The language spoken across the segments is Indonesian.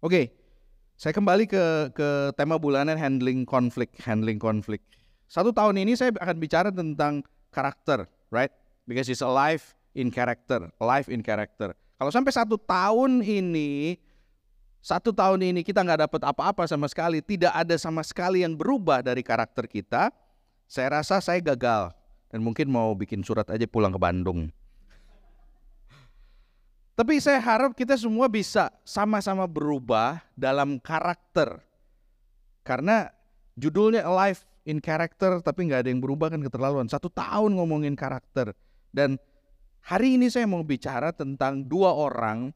Oke, saya kembali ke ke tema bulanan handling konflik, handling konflik. Satu tahun ini saya akan bicara tentang karakter, right? Because it's alive in character, alive in character. Kalau sampai satu tahun ini, satu tahun ini kita nggak dapat apa-apa sama sekali, tidak ada sama sekali yang berubah dari karakter kita, saya rasa saya gagal dan mungkin mau bikin surat aja pulang ke Bandung. Tapi saya harap kita semua bisa sama-sama berubah dalam karakter. Karena judulnya Alive in Character tapi nggak ada yang berubah kan keterlaluan. Satu tahun ngomongin karakter. Dan hari ini saya mau bicara tentang dua orang,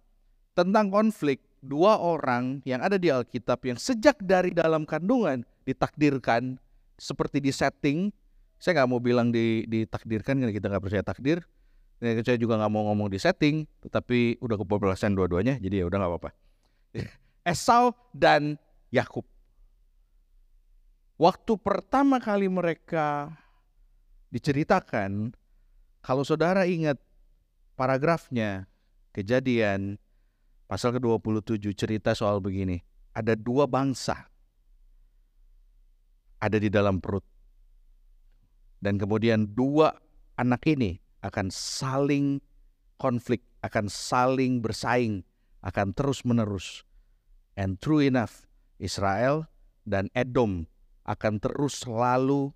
tentang konflik dua orang yang ada di Alkitab yang sejak dari dalam kandungan ditakdirkan seperti di setting. Saya nggak mau bilang di, ditakdirkan karena kita nggak percaya takdir Ya, saya juga nggak mau ngomong di setting, tetapi udah kebablasan dua-duanya, jadi ya udah nggak apa-apa. Esau dan Yakub. Waktu pertama kali mereka diceritakan, kalau saudara ingat paragrafnya, kejadian pasal ke-27 cerita soal begini. Ada dua bangsa ada di dalam perut. Dan kemudian dua anak ini akan saling konflik, akan saling bersaing, akan terus-menerus. And true enough, Israel dan Edom akan terus selalu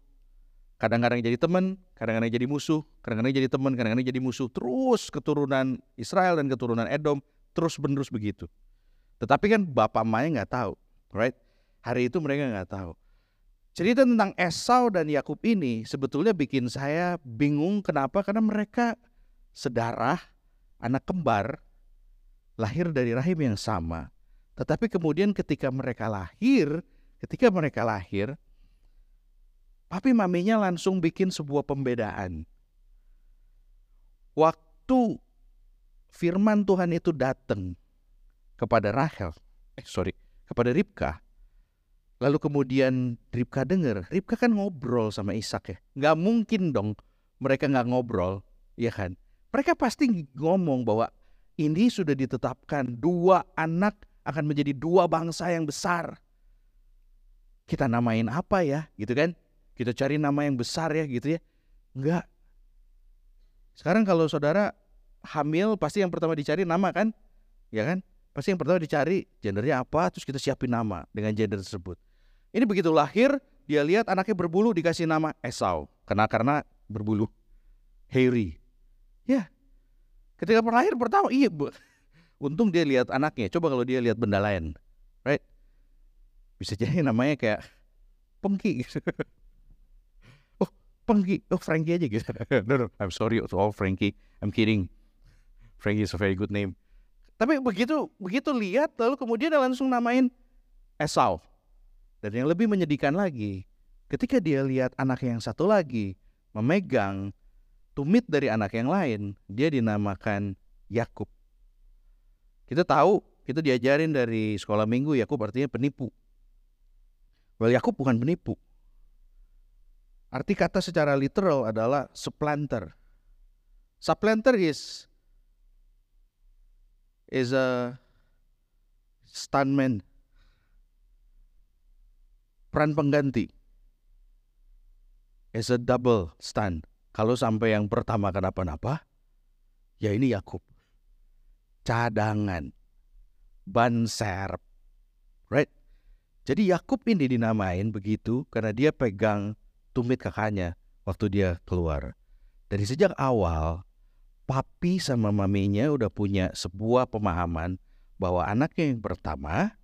kadang-kadang jadi teman, kadang-kadang jadi musuh, kadang-kadang jadi teman, kadang-kadang jadi musuh. Terus keturunan Israel dan keturunan Edom terus menerus begitu. Tetapi kan bapak emaknya nggak tahu, right? Hari itu mereka nggak tahu. Cerita tentang Esau dan Yakub ini sebetulnya bikin saya bingung kenapa karena mereka sedarah, anak kembar, lahir dari rahim yang sama. Tetapi kemudian ketika mereka lahir, ketika mereka lahir, papi maminya langsung bikin sebuah pembedaan. Waktu firman Tuhan itu datang kepada Rahel, eh sorry, kepada Ribka, Lalu kemudian Ribka dengar, Ribka kan ngobrol sama Ishak ya. Nggak mungkin dong mereka nggak ngobrol, ya kan? Mereka pasti ngomong bahwa ini sudah ditetapkan dua anak akan menjadi dua bangsa yang besar. Kita namain apa ya, gitu kan? Kita cari nama yang besar ya, gitu ya. Enggak. Sekarang kalau saudara hamil pasti yang pertama dicari nama kan? Ya kan? Pasti yang pertama dicari gendernya apa, terus kita siapin nama dengan gender tersebut. Ini begitu lahir, dia lihat anaknya berbulu dikasih nama Esau. Karena karena berbulu. Hairy. Ya. Ketika lahir pertama, iya bu. Untung dia lihat anaknya. Coba kalau dia lihat benda lain. Right? Bisa jadi namanya kayak Pengki gitu. oh, Pengki. Oh, Frankie aja gitu. no, no, I'm sorry to all Frankie. I'm kidding. Frankie is a very good name. Tapi begitu begitu lihat lalu kemudian dia langsung namain Esau. Dan yang lebih menyedihkan lagi, ketika dia lihat anak yang satu lagi memegang tumit dari anak yang lain, dia dinamakan Yakub. Kita tahu, kita diajarin dari sekolah minggu Yakub artinya penipu. Well, Yakub bukan penipu. Arti kata secara literal adalah supplanter. Supplanter is is a stuntman peran pengganti as a double stand. Kalau sampai yang pertama kenapa-napa, ya ini Yakub. Cadangan, ban serep, right? Jadi Yakub ini dinamain begitu karena dia pegang tumit kakaknya waktu dia keluar. Dari sejak awal, papi sama maminya udah punya sebuah pemahaman bahwa anaknya yang pertama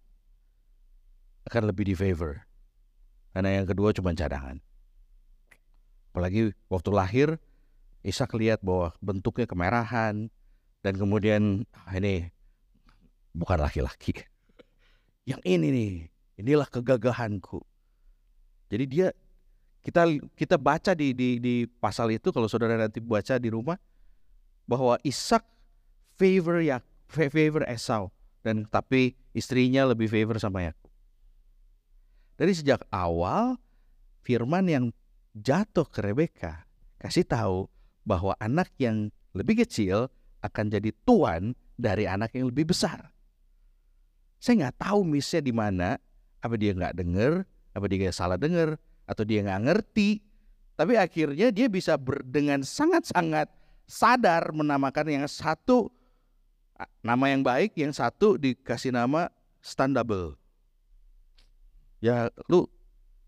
akan lebih di favor karena yang kedua cuma cadangan. Apalagi waktu lahir, Ishak lihat bahwa bentuknya kemerahan dan kemudian ah, ini bukan laki-laki. Yang ini nih, inilah kegagahanku. Jadi dia kita kita baca di di di pasal itu kalau saudara nanti baca di rumah bahwa Ishak favor ya favor Esau dan tapi istrinya lebih favor sama Yakub. Dari sejak awal firman yang jatuh ke Rebeka kasih tahu bahwa anak yang lebih kecil akan jadi tuan dari anak yang lebih besar. Saya nggak tahu missnya di mana. Apa dia nggak dengar? Apa dia salah dengar? Atau dia nggak ngerti? Tapi akhirnya dia bisa ber, dengan sangat-sangat sadar menamakan yang satu nama yang baik, yang satu dikasih nama standable. Ya lu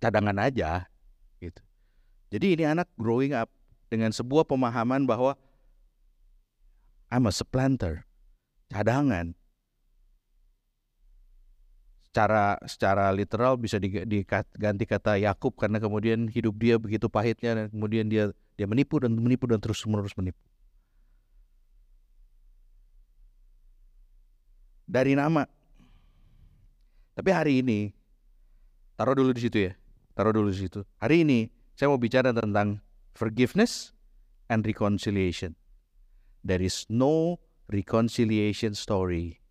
cadangan aja gitu. Jadi ini anak growing up dengan sebuah pemahaman bahwa I'm a supplanter, cadangan secara secara literal bisa diganti kata Yakub karena kemudian hidup dia begitu pahitnya dan kemudian dia dia menipu dan menipu dan terus menerus menipu. Dari nama. Tapi hari ini taruh dulu di situ ya. Taruh dulu di situ. Hari ini saya mau bicara tentang forgiveness and reconciliation. There is no reconciliation story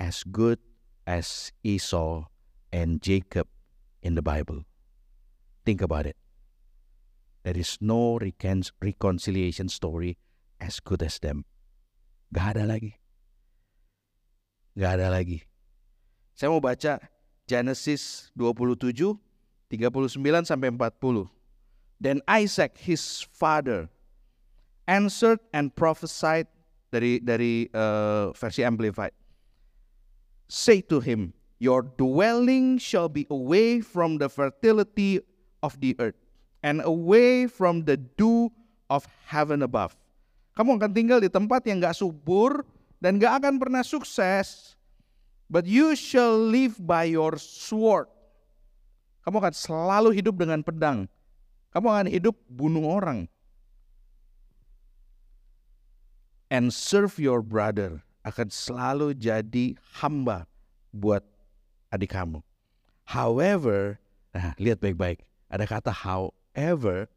as good as Esau and Jacob in the Bible. Think about it. There is no recon reconciliation story as good as them. Gak ada lagi. Gak ada lagi. Saya mau baca Genesis 27, 39 sampai 40. Then Isaac, his father, answered and prophesied dari dari uh, versi amplified say to him, Your dwelling shall be away from the fertility of the earth and away from the dew of heaven above. Kamu akan tinggal di tempat yang gak subur dan gak akan pernah sukses. But you shall live by your sword. Kamu akan selalu hidup dengan pedang. Kamu akan hidup bunuh orang. And serve your brother akan selalu jadi hamba buat adik kamu. However, nah lihat baik-baik, ada kata however,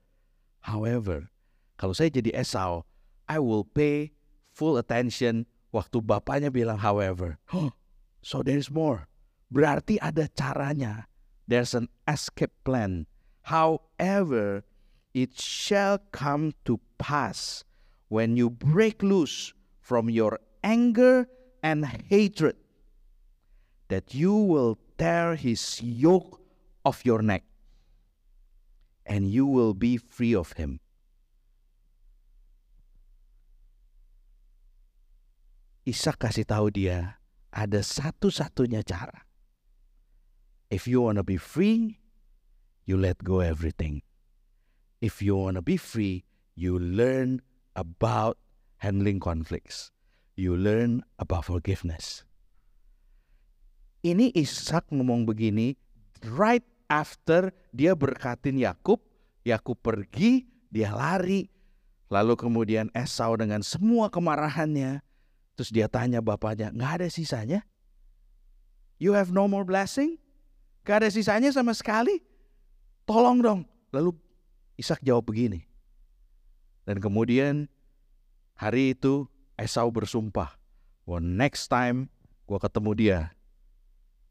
however, kalau saya jadi Esau, I will pay full attention waktu bapaknya bilang however. Oh, so there is more. Berarti ada caranya. There's an escape plan. However, it shall come to pass when you break loose from your anger and hatred, that you will tear his yoke off your neck, and you will be free of him. Ishak kasih tahu dia ada satu-satunya cara. If you want to be free, you let go everything. If you want to be free, you learn about handling conflicts you learn about forgiveness. Ini Ishak ngomong begini right after dia berkatin Yakub, Yakub pergi, dia lari, lalu kemudian Esau dengan semua kemarahannya, terus dia tanya bapaknya, nggak ada sisanya? You have no more blessing? Gak ada sisanya sama sekali? Tolong dong. Lalu Ishak jawab begini. Dan kemudian hari itu Esau bersumpah, bahwa next time gue ketemu dia,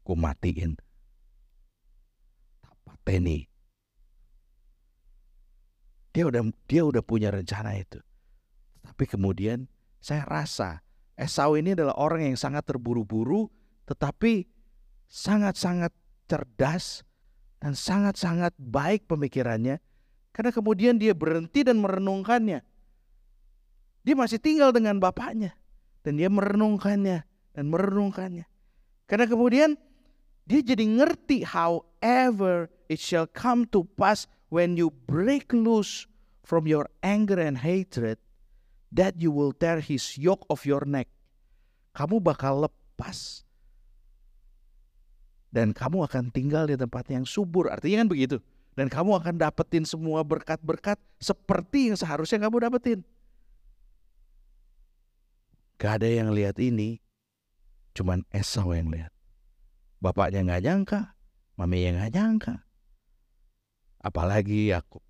gue matiin. Pateni. Dia udah dia udah punya rencana itu. Tapi kemudian saya rasa Esau ini adalah orang yang sangat terburu-buru, tetapi sangat-sangat cerdas dan sangat-sangat baik pemikirannya. Karena kemudian dia berhenti dan merenungkannya. Dia masih tinggal dengan bapaknya. Dan dia merenungkannya dan merenungkannya. Karena kemudian dia jadi ngerti however it shall come to pass when you break loose from your anger and hatred that you will tear his yoke of your neck. Kamu bakal lepas dan kamu akan tinggal di tempat yang subur. Artinya kan begitu. Dan kamu akan dapetin semua berkat-berkat seperti yang seharusnya kamu dapetin. Gak ada yang lihat ini, cuman Esau yang lihat. Bapaknya nggak nyangka, maminya nggak nyangka. Apalagi Yakub.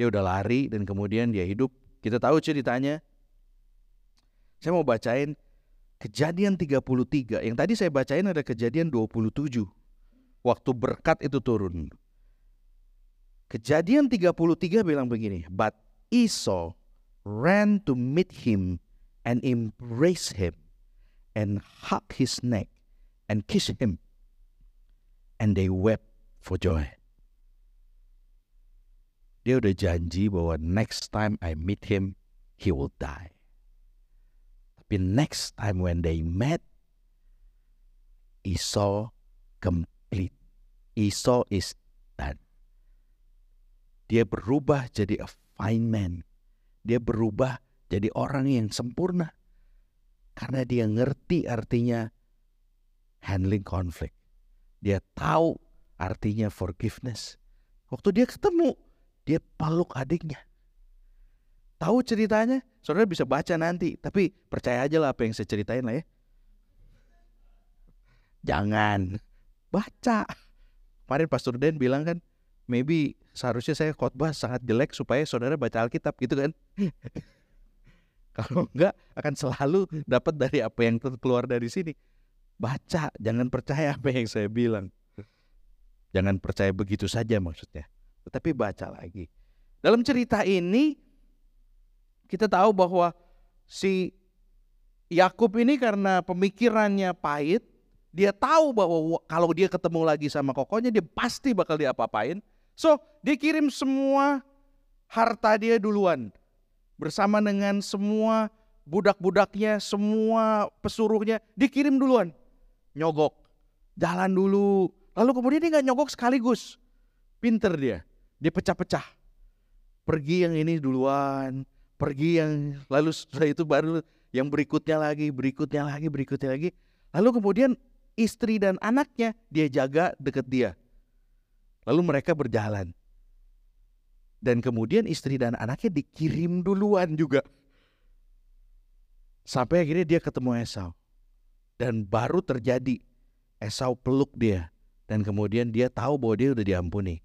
Dia udah lari dan kemudian dia hidup. Kita tahu ceritanya. Saya mau bacain kejadian 33. Yang tadi saya bacain ada kejadian 27. Waktu berkat itu turun. Kejadian 33 bilang begini. But Esau ran to meet him and embraced him and hugged his neck and kissed him, and they wept for joy. Dia udah janji bahwa next time I meet him, he will die. Tapi next time when they met, Esau complete. Esau is done. Dia berubah jadi a fine man. Dia berubah jadi orang yang sempurna. Karena dia ngerti artinya handling conflict. Dia tahu artinya forgiveness. Waktu dia ketemu, dia peluk adiknya. Tahu ceritanya? Saudara bisa baca nanti, tapi percaya aja lah apa yang saya ceritain lah ya. Jangan baca. Kemarin Pastor Den bilang kan, maybe seharusnya saya khotbah sangat jelek supaya saudara baca Alkitab gitu kan. Kalau enggak akan selalu dapat dari apa yang keluar dari sini. Baca, jangan percaya apa yang saya bilang. Jangan percaya begitu saja maksudnya. Tetapi baca lagi. Dalam cerita ini kita tahu bahwa si Yakub ini karena pemikirannya pahit, dia tahu bahwa kalau dia ketemu lagi sama kokonya dia pasti bakal diapa-apain. So, dia kirim semua harta dia duluan bersama dengan semua budak-budaknya, semua pesuruhnya dikirim duluan. Nyogok, jalan dulu. Lalu kemudian dia nggak nyogok sekaligus. Pinter dia, dia pecah-pecah. Pergi yang ini duluan, pergi yang lalu setelah itu baru yang berikutnya lagi, berikutnya lagi, berikutnya lagi. Lalu kemudian istri dan anaknya dia jaga deket dia. Lalu mereka berjalan. Dan kemudian istri dan anaknya dikirim duluan juga. Sampai akhirnya dia ketemu Esau. Dan baru terjadi Esau peluk dia. Dan kemudian dia tahu bahwa dia udah diampuni.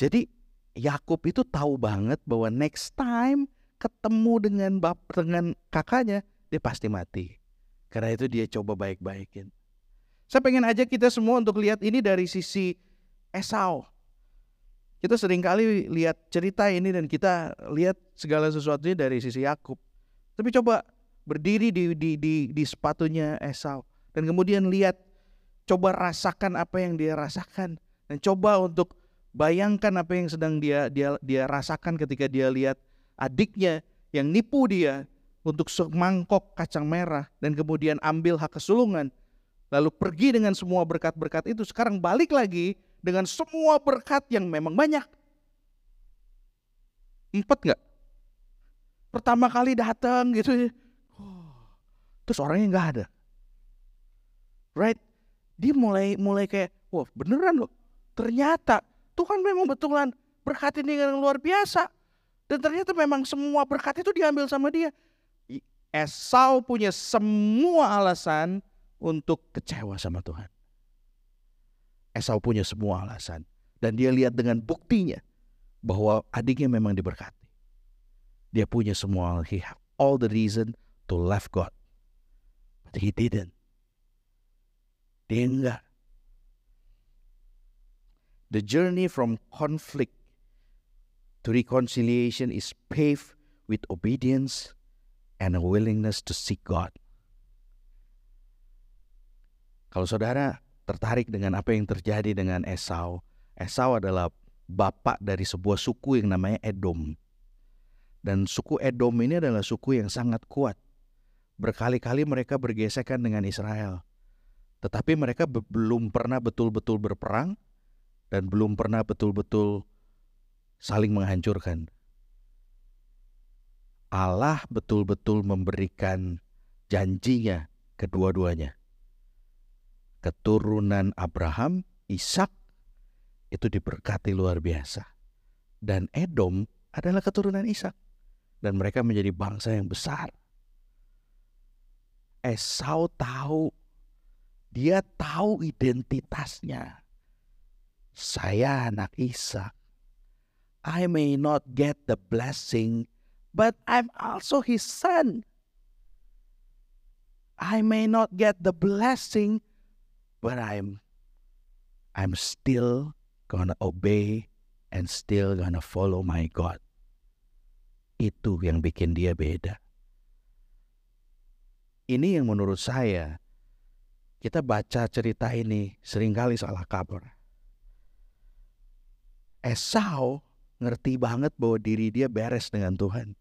Jadi Yakub itu tahu banget bahwa next time ketemu dengan bap dengan kakaknya dia pasti mati. Karena itu dia coba baik-baikin. Saya pengen aja kita semua untuk lihat ini dari sisi Esau. Kita sering kali lihat cerita ini dan kita lihat segala sesuatunya dari sisi Yakub. Tapi coba berdiri di, di, di, di sepatunya Esau dan kemudian lihat, coba rasakan apa yang dia rasakan dan coba untuk Bayangkan apa yang sedang dia dia dia rasakan ketika dia lihat adiknya yang nipu dia untuk semangkok kacang merah dan kemudian ambil hak kesulungan lalu pergi dengan semua berkat-berkat itu sekarang balik lagi dengan semua berkat yang memang banyak. Empat nggak? Pertama kali datang gitu ya. terus orangnya nggak ada. Right? Dia mulai mulai kayak wah beneran loh. Ternyata Tuhan memang betulan berkati dengan luar biasa. Dan ternyata memang semua berkat itu diambil sama dia. Esau punya semua alasan untuk kecewa sama Tuhan. Esau punya semua alasan. Dan dia lihat dengan buktinya bahwa adiknya memang diberkati. Dia punya semua, he have all the reason to love God. But he didn't. Dia enggak. The journey from conflict to reconciliation is paved with obedience and a willingness to seek God. Kalau saudara tertarik dengan apa yang terjadi dengan Esau, Esau adalah bapak dari sebuah suku yang namanya Edom. Dan suku Edom ini adalah suku yang sangat kuat. Berkali-kali mereka bergesekan dengan Israel. Tetapi mereka belum pernah betul-betul berperang dan belum pernah betul-betul saling menghancurkan. Allah betul-betul memberikan janjinya kedua-duanya. Keturunan Abraham, Ishak itu diberkati luar biasa. Dan Edom adalah keturunan Ishak. Dan mereka menjadi bangsa yang besar. Esau tahu, dia tahu identitasnya saya anak Ishak. I may not get the blessing, but I'm also his son. I may not get the blessing, but I'm I'm still gonna obey and still gonna follow my God. Itu yang bikin dia beda. Ini yang menurut saya kita baca cerita ini sering kali salah kabar. Esau ngerti banget bahwa diri dia beres dengan Tuhan.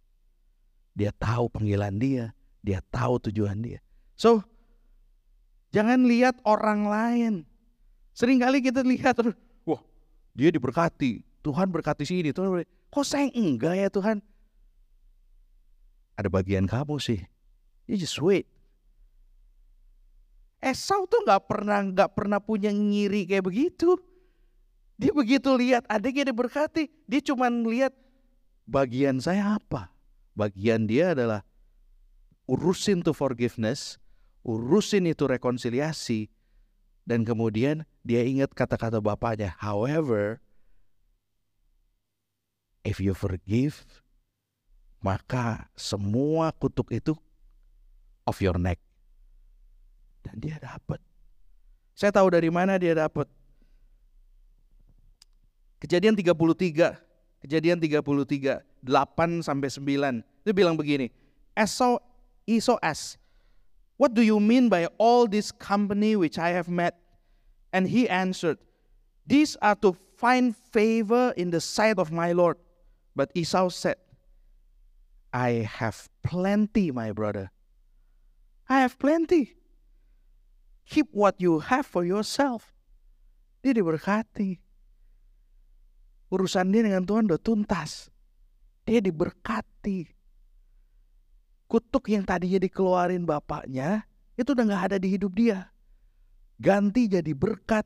Dia tahu panggilan dia, dia tahu tujuan dia. So, jangan lihat orang lain. Seringkali kita lihat, wah dia diberkati, Tuhan berkati sini, Tuhan berkati. Kok saya enggak ya Tuhan? Ada bagian kamu sih. You just wait. Esau tuh nggak pernah nggak pernah punya ngiri kayak begitu. Dia begitu lihat adiknya diberkati, dia cuma lihat bagian saya apa. Bagian dia adalah urusin tuh forgiveness, urusin itu rekonsiliasi, dan kemudian dia ingat kata-kata bapaknya. However, if you forgive, maka semua kutuk itu off your neck. Dan dia dapat. Saya tahu dari mana dia dapat. Kejadian 33, Kejadian 33, 8 sampai 9. Dia bilang begini, Esau, Esau asked, What do you mean by all this company which I have met? And he answered, These are to find favor in the sight of my Lord. But Esau said, I have plenty, my brother. I have plenty. Keep what you have for yourself. Dia diberkati. Urusan dia dengan Tuhan udah tuntas. Dia diberkati. Kutuk yang tadinya dikeluarin bapaknya, itu udah gak ada di hidup dia. Ganti jadi berkat.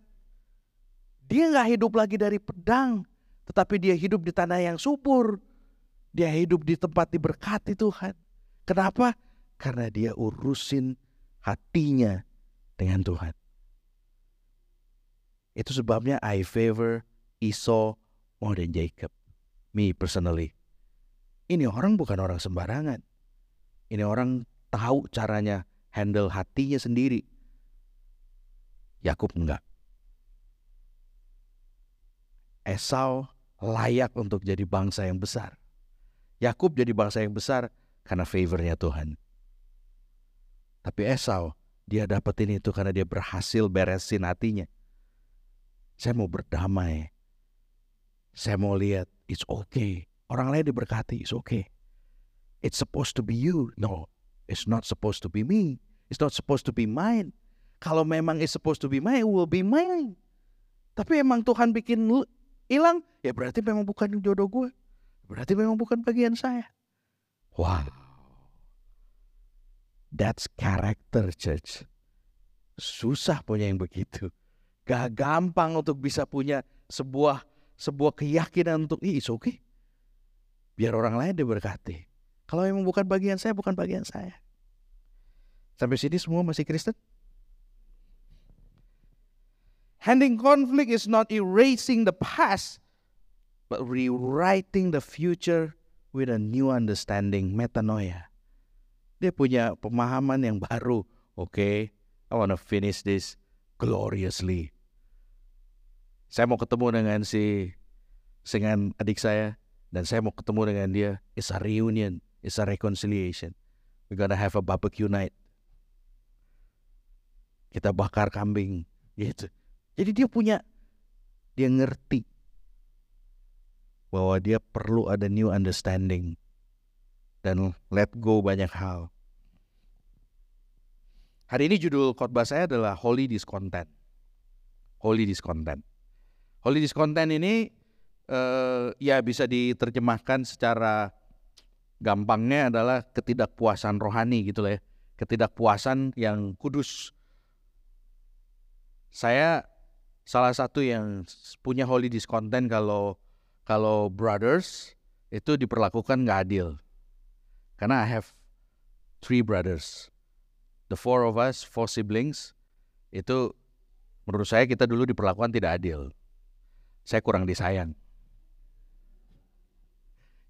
Dia gak hidup lagi dari pedang, tetapi dia hidup di tanah yang subur. Dia hidup di tempat diberkati Tuhan. Kenapa? Karena dia urusin hatinya dengan Tuhan. Itu sebabnya I favor Esau more than Jacob. Me personally. Ini orang bukan orang sembarangan. Ini orang tahu caranya handle hatinya sendiri. Yakub enggak. Esau layak untuk jadi bangsa yang besar. Yakub jadi bangsa yang besar karena favornya Tuhan. Tapi Esau dia dapetin itu karena dia berhasil beresin hatinya. Saya mau berdamai. Saya mau lihat, it's okay. Orang lain diberkati, it's okay. It's supposed to be you. No, it's not supposed to be me. It's not supposed to be mine. Kalau memang it's supposed to be mine, it will be mine. Tapi emang Tuhan bikin hilang, ya berarti memang bukan jodoh gue. Berarti memang bukan bagian saya. Wow. That's character, church. Susah punya yang begitu. Gak gampang untuk bisa punya sebuah sebuah keyakinan untuk Ih, okay. Biar orang lain diberkati. Kalau memang bukan bagian saya, bukan bagian saya. Sampai sini semua masih Kristen? Handling conflict is not erasing the past, but rewriting the future with a new understanding, metanoia. Dia punya pemahaman yang baru. Oke, okay, I wanna finish this gloriously. Saya mau ketemu dengan si dengan adik saya dan saya mau ketemu dengan dia. It's a reunion, it's a reconciliation. We gonna have a barbecue night. Kita bakar kambing gitu. Jadi dia punya dia ngerti bahwa dia perlu ada new understanding dan let go banyak hal. Hari ini judul khotbah saya adalah Holy Discontent. Holy Discontent. Holy Discontent ini uh, ya bisa diterjemahkan secara gampangnya adalah ketidakpuasan rohani gitu lah ya. Ketidakpuasan yang kudus. Saya salah satu yang punya holy discontent kalau kalau brothers itu diperlakukan nggak adil. Karena I have three brothers the four of us, four siblings, itu menurut saya kita dulu diperlakukan tidak adil. Saya kurang disayang.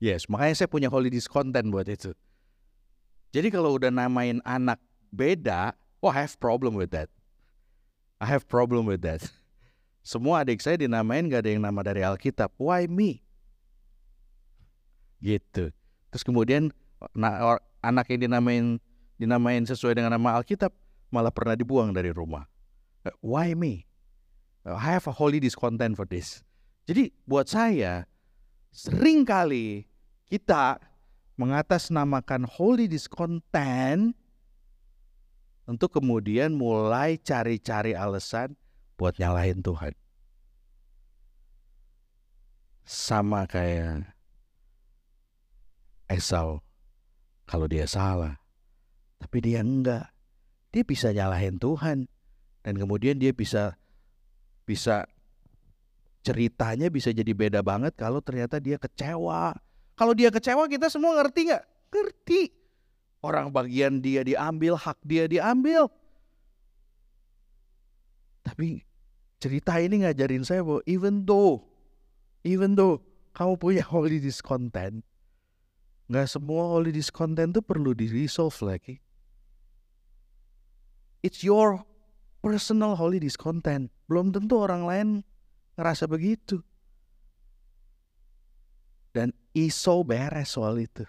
Yes, makanya saya punya holy discontent buat itu. Jadi kalau udah namain anak beda, oh I have problem with that. I have problem with that. Semua adik saya dinamain gak ada yang nama dari Alkitab. Why me? Gitu. Terus kemudian anak yang dinamain dinamain sesuai dengan nama Alkitab malah pernah dibuang dari rumah. Why me? Uh, I have a holy discontent for this. Jadi buat saya sering kali kita mengatasnamakan holy discontent untuk kemudian mulai cari-cari alasan buat nyalahin Tuhan. Sama kayak Esau kalau dia salah. Tapi dia enggak. Dia bisa nyalahin Tuhan. Dan kemudian dia bisa bisa ceritanya bisa jadi beda banget kalau ternyata dia kecewa. Kalau dia kecewa kita semua ngerti nggak? Ngerti. Orang bagian dia diambil, hak dia diambil. Tapi cerita ini ngajarin saya bahwa even though, even though kamu punya holy discontent, nggak semua holy discontent itu perlu di resolve lagi. It's your personal holy discontent. Belum tentu orang lain ngerasa begitu. Dan Esau beres soal itu.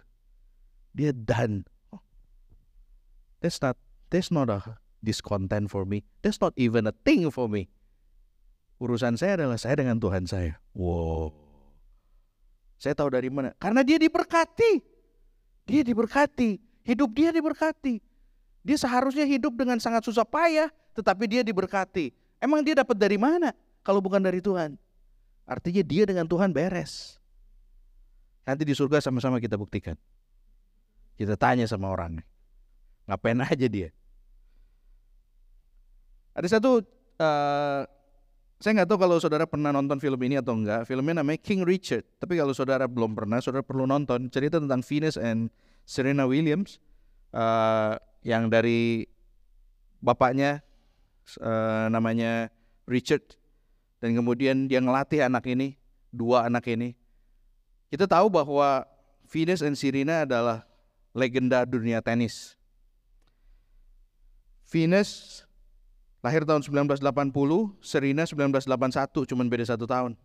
Dia done. That's not that's not a discontent for me. That's not even a thing for me. Urusan saya adalah saya dengan Tuhan saya. Wow. Saya tahu dari mana? Karena dia diberkati. Dia diberkati. Hidup dia diberkati. Dia seharusnya hidup dengan sangat susah payah, tetapi dia diberkati. Emang dia dapat dari mana kalau bukan dari Tuhan? Artinya dia dengan Tuhan beres. Nanti di surga sama-sama kita buktikan. Kita tanya sama orang. Ngapain aja dia? Ada satu, uh, saya nggak tahu kalau saudara pernah nonton film ini atau enggak. Filmnya namanya King Richard. Tapi kalau saudara belum pernah, saudara perlu nonton. Cerita tentang Venus and Serena Williams. Uh, yang dari bapaknya uh, namanya Richard. Dan kemudian dia ngelatih anak ini dua anak ini. Kita tahu bahwa Venus dan Serena adalah legenda dunia tenis. Venus lahir tahun 1980 Serena 1981 cuman beda satu tahun.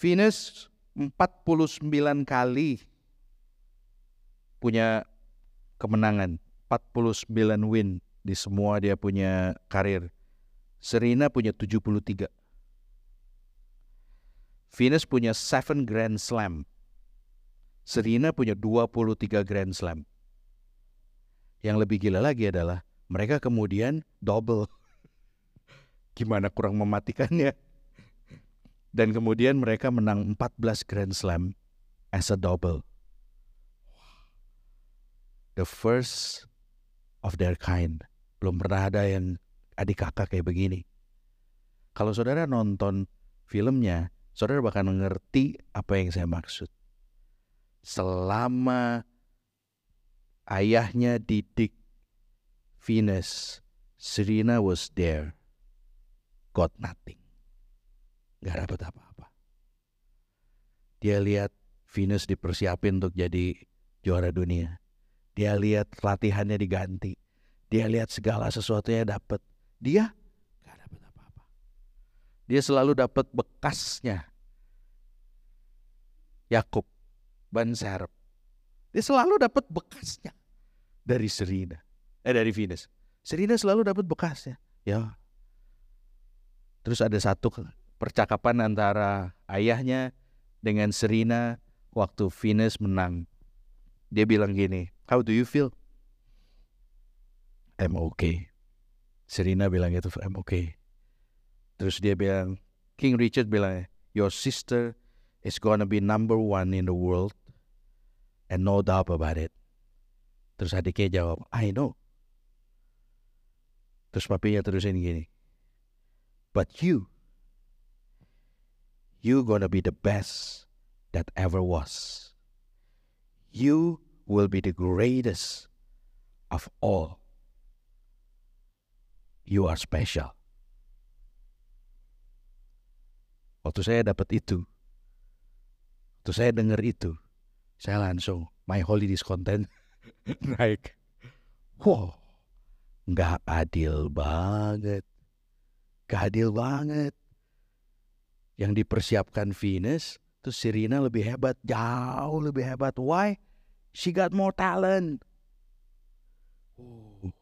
Venus 49 kali punya kemenangan, 49 win di semua dia punya karir. Serena punya 73. Venus punya 7 Grand Slam. Serena punya 23 Grand Slam. Yang lebih gila lagi adalah mereka kemudian double. Gimana kurang mematikannya? Dan kemudian mereka menang 14 Grand Slam as a double the first of their kind. Belum pernah ada yang adik kakak kayak begini. Kalau saudara nonton filmnya, saudara bakal mengerti apa yang saya maksud. Selama ayahnya didik Venus, Serena was there. Got nothing. Gak dapat apa-apa. Dia lihat Venus dipersiapin untuk jadi juara dunia. Dia lihat latihannya diganti. Dia lihat segala sesuatunya dapat. Dia gak dapat apa-apa. Dia selalu dapat bekasnya. Yakub, ban serep. Dia selalu dapat bekasnya dari Serina. Eh dari Venus. Serina selalu dapat bekasnya. Ya. Terus ada satu percakapan antara ayahnya dengan Serina waktu Venus menang. Dia bilang gini, How do you feel? I'm okay. Serena bilang itu, I'm okay. Terus dia bilang, King Richard bilang, your sister is gonna be number one in the world and no doubt about it. Terus adiknya jawab, I know. Terus papinya terusin gini, but you, you gonna be the best that ever was. You will be the greatest of all. You are special. Waktu saya dapat itu, waktu saya dengar itu, saya langsung my holy discontent naik. Wow, nggak adil banget, gak adil banget. Yang dipersiapkan Venus, tuh Serena lebih hebat, jauh lebih hebat. Why? She got more talent. Oh,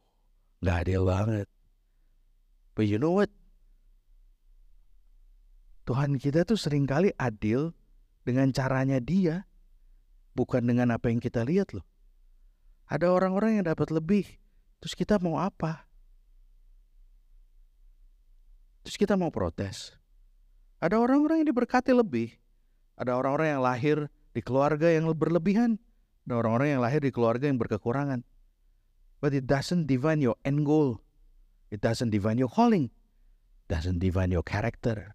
gak adil banget. But you know what? Tuhan kita tuh sering kali adil dengan caranya dia, bukan dengan apa yang kita lihat loh. Ada orang-orang yang dapat lebih, terus kita mau apa? Terus kita mau protes. Ada orang-orang yang diberkati lebih, ada orang-orang yang lahir di keluarga yang berlebihan, ada orang-orang yang lahir di keluarga yang berkekurangan. But it doesn't define your end goal. It doesn't define your calling. Doesn't define your character.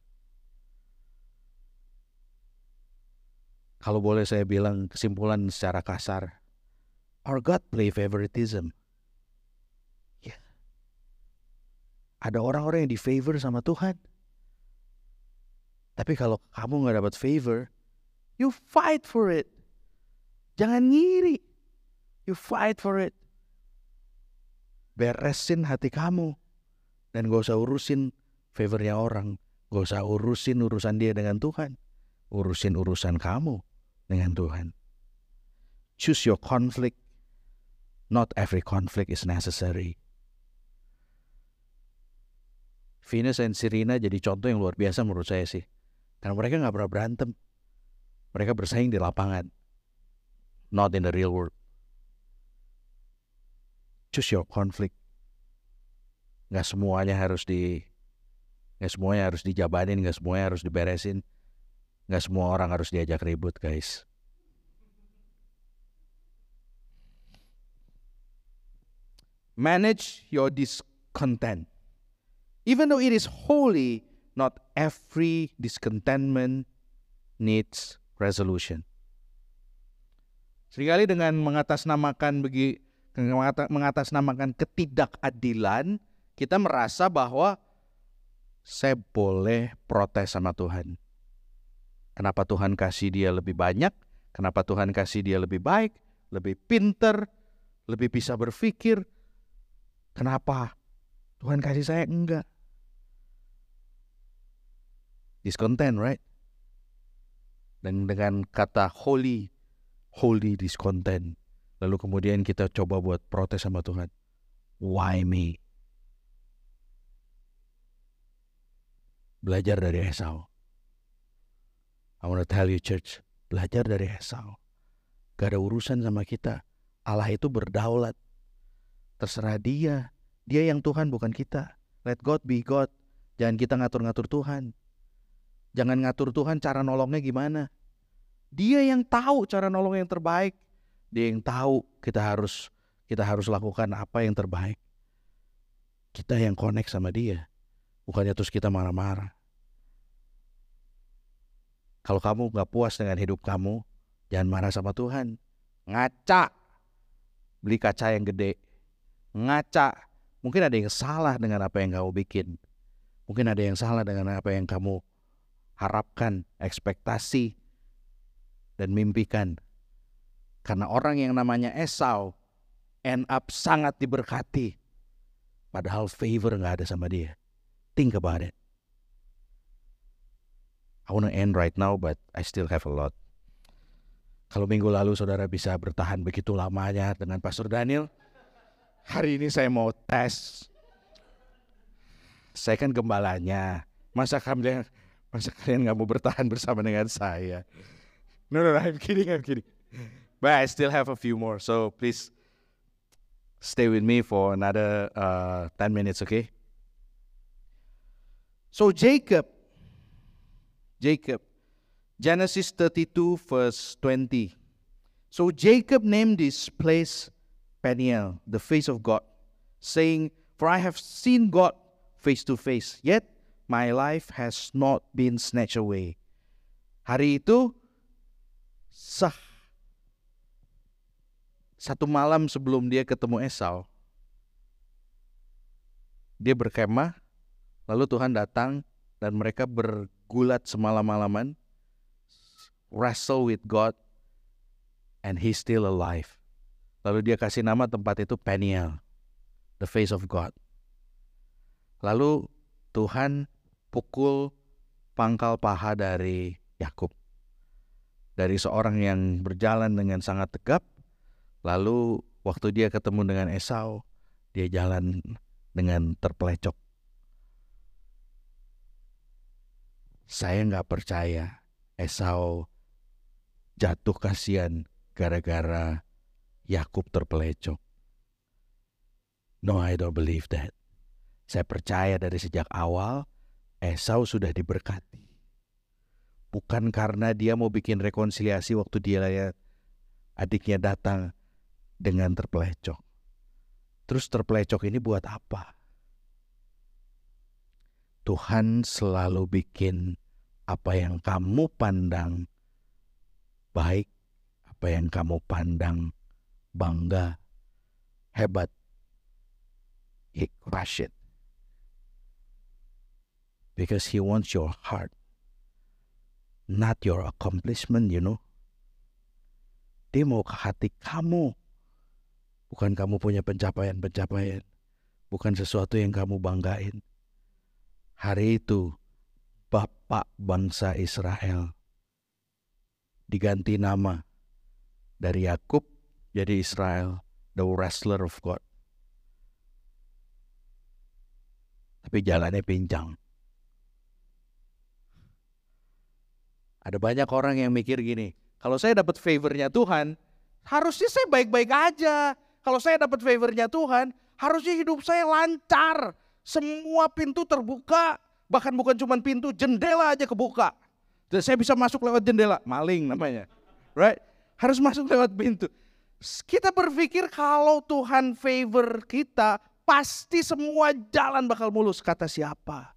Kalau boleh saya bilang kesimpulan secara kasar, our God play favoritism. Ya. Ada orang-orang yang di favor sama Tuhan. Tapi kalau kamu nggak dapat favor, you fight for it. Jangan ngiri. You fight for it. Beresin hati kamu. Dan gak usah urusin favornya orang. Gak usah urusin urusan dia dengan Tuhan. Urusin urusan kamu dengan Tuhan. Choose your conflict. Not every conflict is necessary. Venus dan Serena jadi contoh yang luar biasa menurut saya sih. Karena mereka nggak pernah berantem. Mereka bersaing di lapangan. Not in the real world. Choose your conflict. Nggak semuanya harus di nggak semuanya harus dijabanin, nggak semuanya harus diberesin. Nggak semua orang harus diajak ribut, guys. Manage your discontent. Even though it is holy, not every discontentment needs resolution. Seringkali dengan mengatasnamakan bagi mengatasnamakan ketidakadilan, kita merasa bahwa saya boleh protes sama Tuhan. Kenapa Tuhan kasih dia lebih banyak? Kenapa Tuhan kasih dia lebih baik, lebih pinter, lebih bisa berpikir? Kenapa Tuhan kasih saya enggak? Discontent, right? Dan dengan kata holy, holy discontent. Lalu kemudian kita coba buat protes sama Tuhan. Why me? Belajar dari Esau. I want to tell you church, belajar dari Esau. Gak ada urusan sama kita. Allah itu berdaulat. Terserah dia. Dia yang Tuhan bukan kita. Let God be God. Jangan kita ngatur-ngatur Tuhan. Jangan ngatur Tuhan cara nolongnya gimana. Dia yang tahu cara nolong yang terbaik. Dia yang tahu kita harus kita harus lakukan apa yang terbaik. Kita yang connect sama dia. Bukannya terus kita marah-marah. Kalau kamu gak puas dengan hidup kamu, jangan marah sama Tuhan. Ngaca. Beli kaca yang gede. Ngaca. Mungkin ada yang salah dengan apa yang kamu bikin. Mungkin ada yang salah dengan apa yang kamu harapkan, ekspektasi, dan mimpikan. Karena orang yang namanya Esau end up sangat diberkati. Padahal favor gak ada sama dia. Think about it. I want to end right now, but I still have a lot. Kalau minggu lalu saudara bisa bertahan begitu lamanya dengan Pastor Daniel, hari ini saya mau tes. Saya kan gembalanya. Masa kalian, masa kalian nggak mau bertahan bersama dengan saya? No, no, no, I'm kidding, I'm kidding. But I still have a few more, so please stay with me for another uh, 10 minutes, okay? So Jacob Jacob. Genesis 32, verse 20. So Jacob named this place Peniel, the face of God, saying, For I have seen God face to face, yet my life has not been snatched away. Hari itu sah satu malam sebelum dia ketemu Esau, dia berkemah, lalu Tuhan datang dan mereka ber, gulat semalam-malaman, wrestle with God, and he's still alive. Lalu dia kasih nama tempat itu Peniel, the face of God. Lalu Tuhan pukul pangkal paha dari Yakub. Dari seorang yang berjalan dengan sangat tegap, lalu waktu dia ketemu dengan Esau, dia jalan dengan terpelecok. Saya nggak percaya Esau jatuh kasihan gara-gara Yakub terpelecok. No, I don't believe that. Saya percaya dari sejak awal Esau sudah diberkati. Bukan karena dia mau bikin rekonsiliasi waktu dia lihat adiknya datang dengan terpelecok. Terus terpelecok ini buat apa? Tuhan selalu bikin apa yang kamu pandang baik, apa yang kamu pandang bangga, hebat, he crush it. Because he wants your heart, not your accomplishment, you know. Dia mau ke hati kamu, bukan kamu punya pencapaian-pencapaian, bukan sesuatu yang kamu banggain. Hari itu, Bapak bangsa Israel diganti nama dari Yakub jadi Israel, the wrestler of God. Tapi jalannya pincang. Ada banyak orang yang mikir gini, kalau saya dapat favornya Tuhan, harusnya saya baik-baik aja. Kalau saya dapat favornya Tuhan, harusnya hidup saya lancar. Semua pintu terbuka, bahkan bukan cuma pintu, jendela aja kebuka. Dan saya bisa masuk lewat jendela, maling namanya. Right? Harus masuk lewat pintu. Kita berpikir kalau Tuhan favor kita, pasti semua jalan bakal mulus. Kata siapa?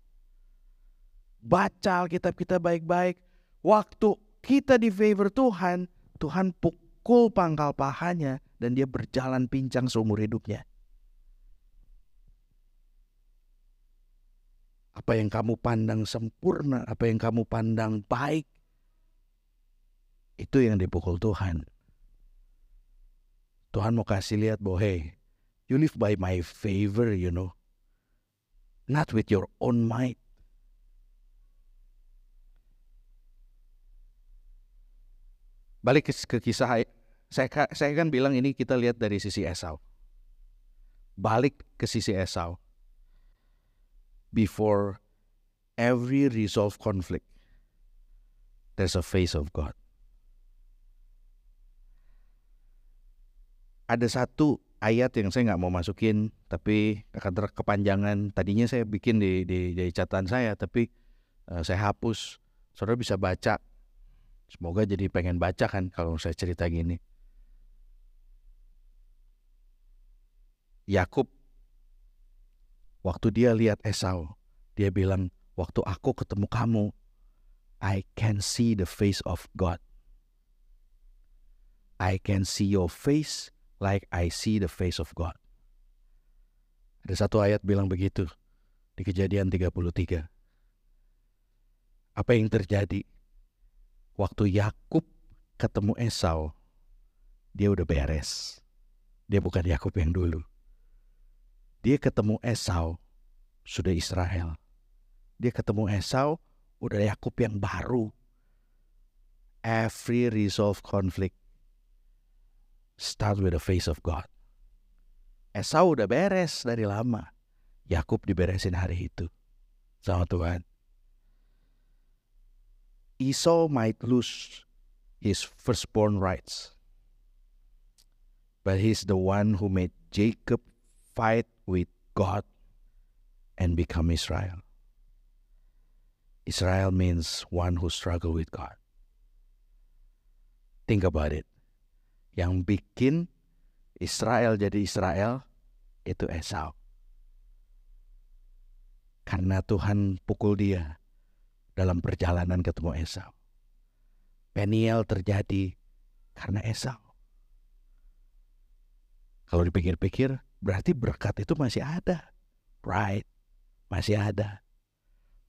Baca Alkitab kita baik-baik, Waktu kita di favor Tuhan, Tuhan pukul pangkal pahanya dan dia berjalan pincang seumur hidupnya. Apa yang kamu pandang sempurna, apa yang kamu pandang baik, itu yang dipukul Tuhan. Tuhan mau kasih lihat bahwa hey, you live by my favor, you know. Not with your own might. balik ke, ke kisah saya saya kan bilang ini kita lihat dari sisi Esau. Balik ke sisi Esau. Before every resolve conflict, there's a face of God. Ada satu ayat yang saya nggak mau masukin, tapi akan terkepanjangan. Tadinya saya bikin di, di, di catatan saya, tapi uh, saya hapus. Saudara bisa baca Semoga jadi pengen baca kan kalau saya cerita gini. Yakub waktu dia lihat Esau, dia bilang, "Waktu aku ketemu kamu, I can see the face of God. I can see your face like I see the face of God." Ada satu ayat bilang begitu di Kejadian 33. Apa yang terjadi? waktu Yakub ketemu Esau, dia udah beres. Dia bukan Yakub yang dulu. Dia ketemu Esau, sudah Israel. Dia ketemu Esau, udah Yakub yang baru. Every resolve conflict start with the face of God. Esau udah beres dari lama. Yakub diberesin hari itu. Sama Tuhan. Esau might lose his firstborn rights, but he's the one who made Jacob fight with God and become Israel. Israel means one who struggle with God. Think about it. Yang bikin Israel jadi Israel itu Esau. Karena Tuhan pukul dia dalam perjalanan ketemu Esau. Peniel terjadi karena Esau. Kalau dipikir-pikir, berarti berkat itu masih ada. Right, masih ada.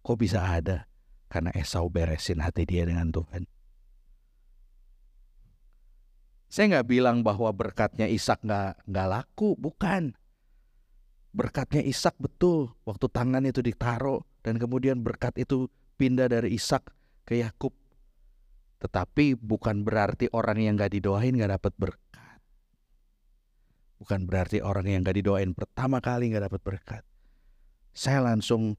Kok bisa ada? Karena Esau beresin hati dia dengan Tuhan. Saya nggak bilang bahwa berkatnya Ishak nggak nggak laku, bukan. Berkatnya Ishak betul waktu tangan itu ditaruh dan kemudian berkat itu pindah dari Ishak ke Yakub. Tetapi bukan berarti orang yang gak didoain gak dapat berkat. Bukan berarti orang yang gak didoain pertama kali gak dapat berkat. Saya langsung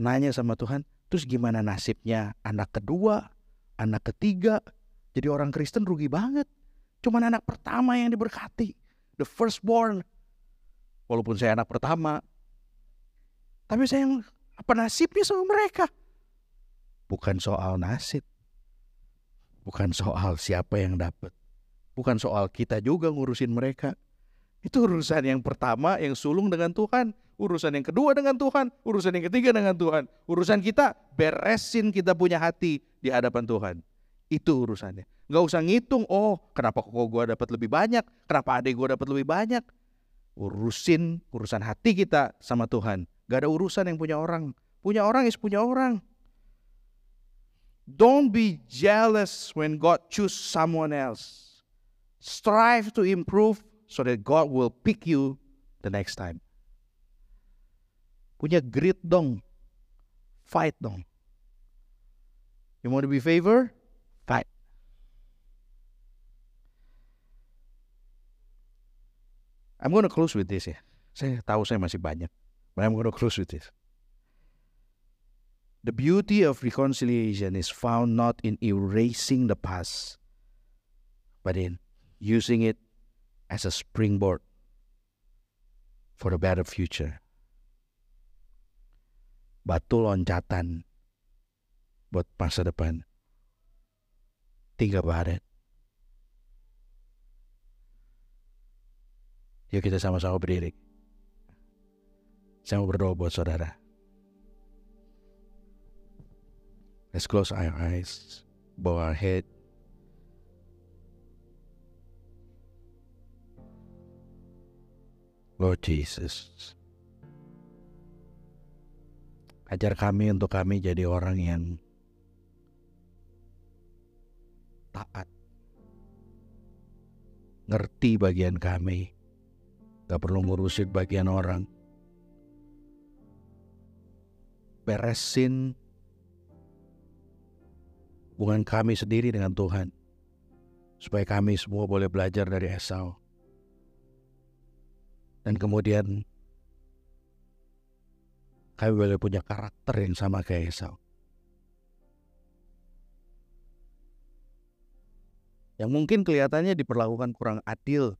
nanya sama Tuhan, Terus gimana nasibnya anak kedua, anak ketiga? Jadi orang Kristen rugi banget. Cuman anak pertama yang diberkati. The firstborn. Walaupun saya anak pertama. Tapi saya yang apa nasibnya sama mereka? Bukan soal nasib. Bukan soal siapa yang dapat. Bukan soal kita juga ngurusin mereka. Itu urusan yang pertama yang sulung dengan Tuhan. Urusan yang kedua dengan Tuhan. Urusan yang ketiga dengan Tuhan. Urusan kita beresin kita punya hati di hadapan Tuhan. Itu urusannya. Gak usah ngitung, oh kenapa kok gue dapat lebih banyak, kenapa adik gue dapat lebih banyak. Urusin urusan hati kita sama Tuhan. Gak ada urusan yang punya orang. Punya orang is punya orang. Don't be jealous when God choose someone else. Strive to improve so that God will pick you the next time. Punya grit dong. Fight dong. You want to be favored? Fight. I'm gonna close with this ya. Saya tahu saya masih banyak. But I'm gonna close with this. The beauty of reconciliation is found not in erasing the past, but in using it as a springboard for a better future. Batu loncatan buat masa depan. About it. Yuk kita sama-sama berdiri. Saya mau berdoa buat saudara. Let's close our eyes, bow our head. Lord Jesus, ajar kami untuk kami jadi orang yang taat, ngerti bagian kami, gak perlu ngurusin bagian orang, beresin hubungan kami sendiri dengan Tuhan. Supaya kami semua boleh belajar dari Esau. Dan kemudian kami boleh punya karakter yang sama kayak Esau. Yang mungkin kelihatannya diperlakukan kurang adil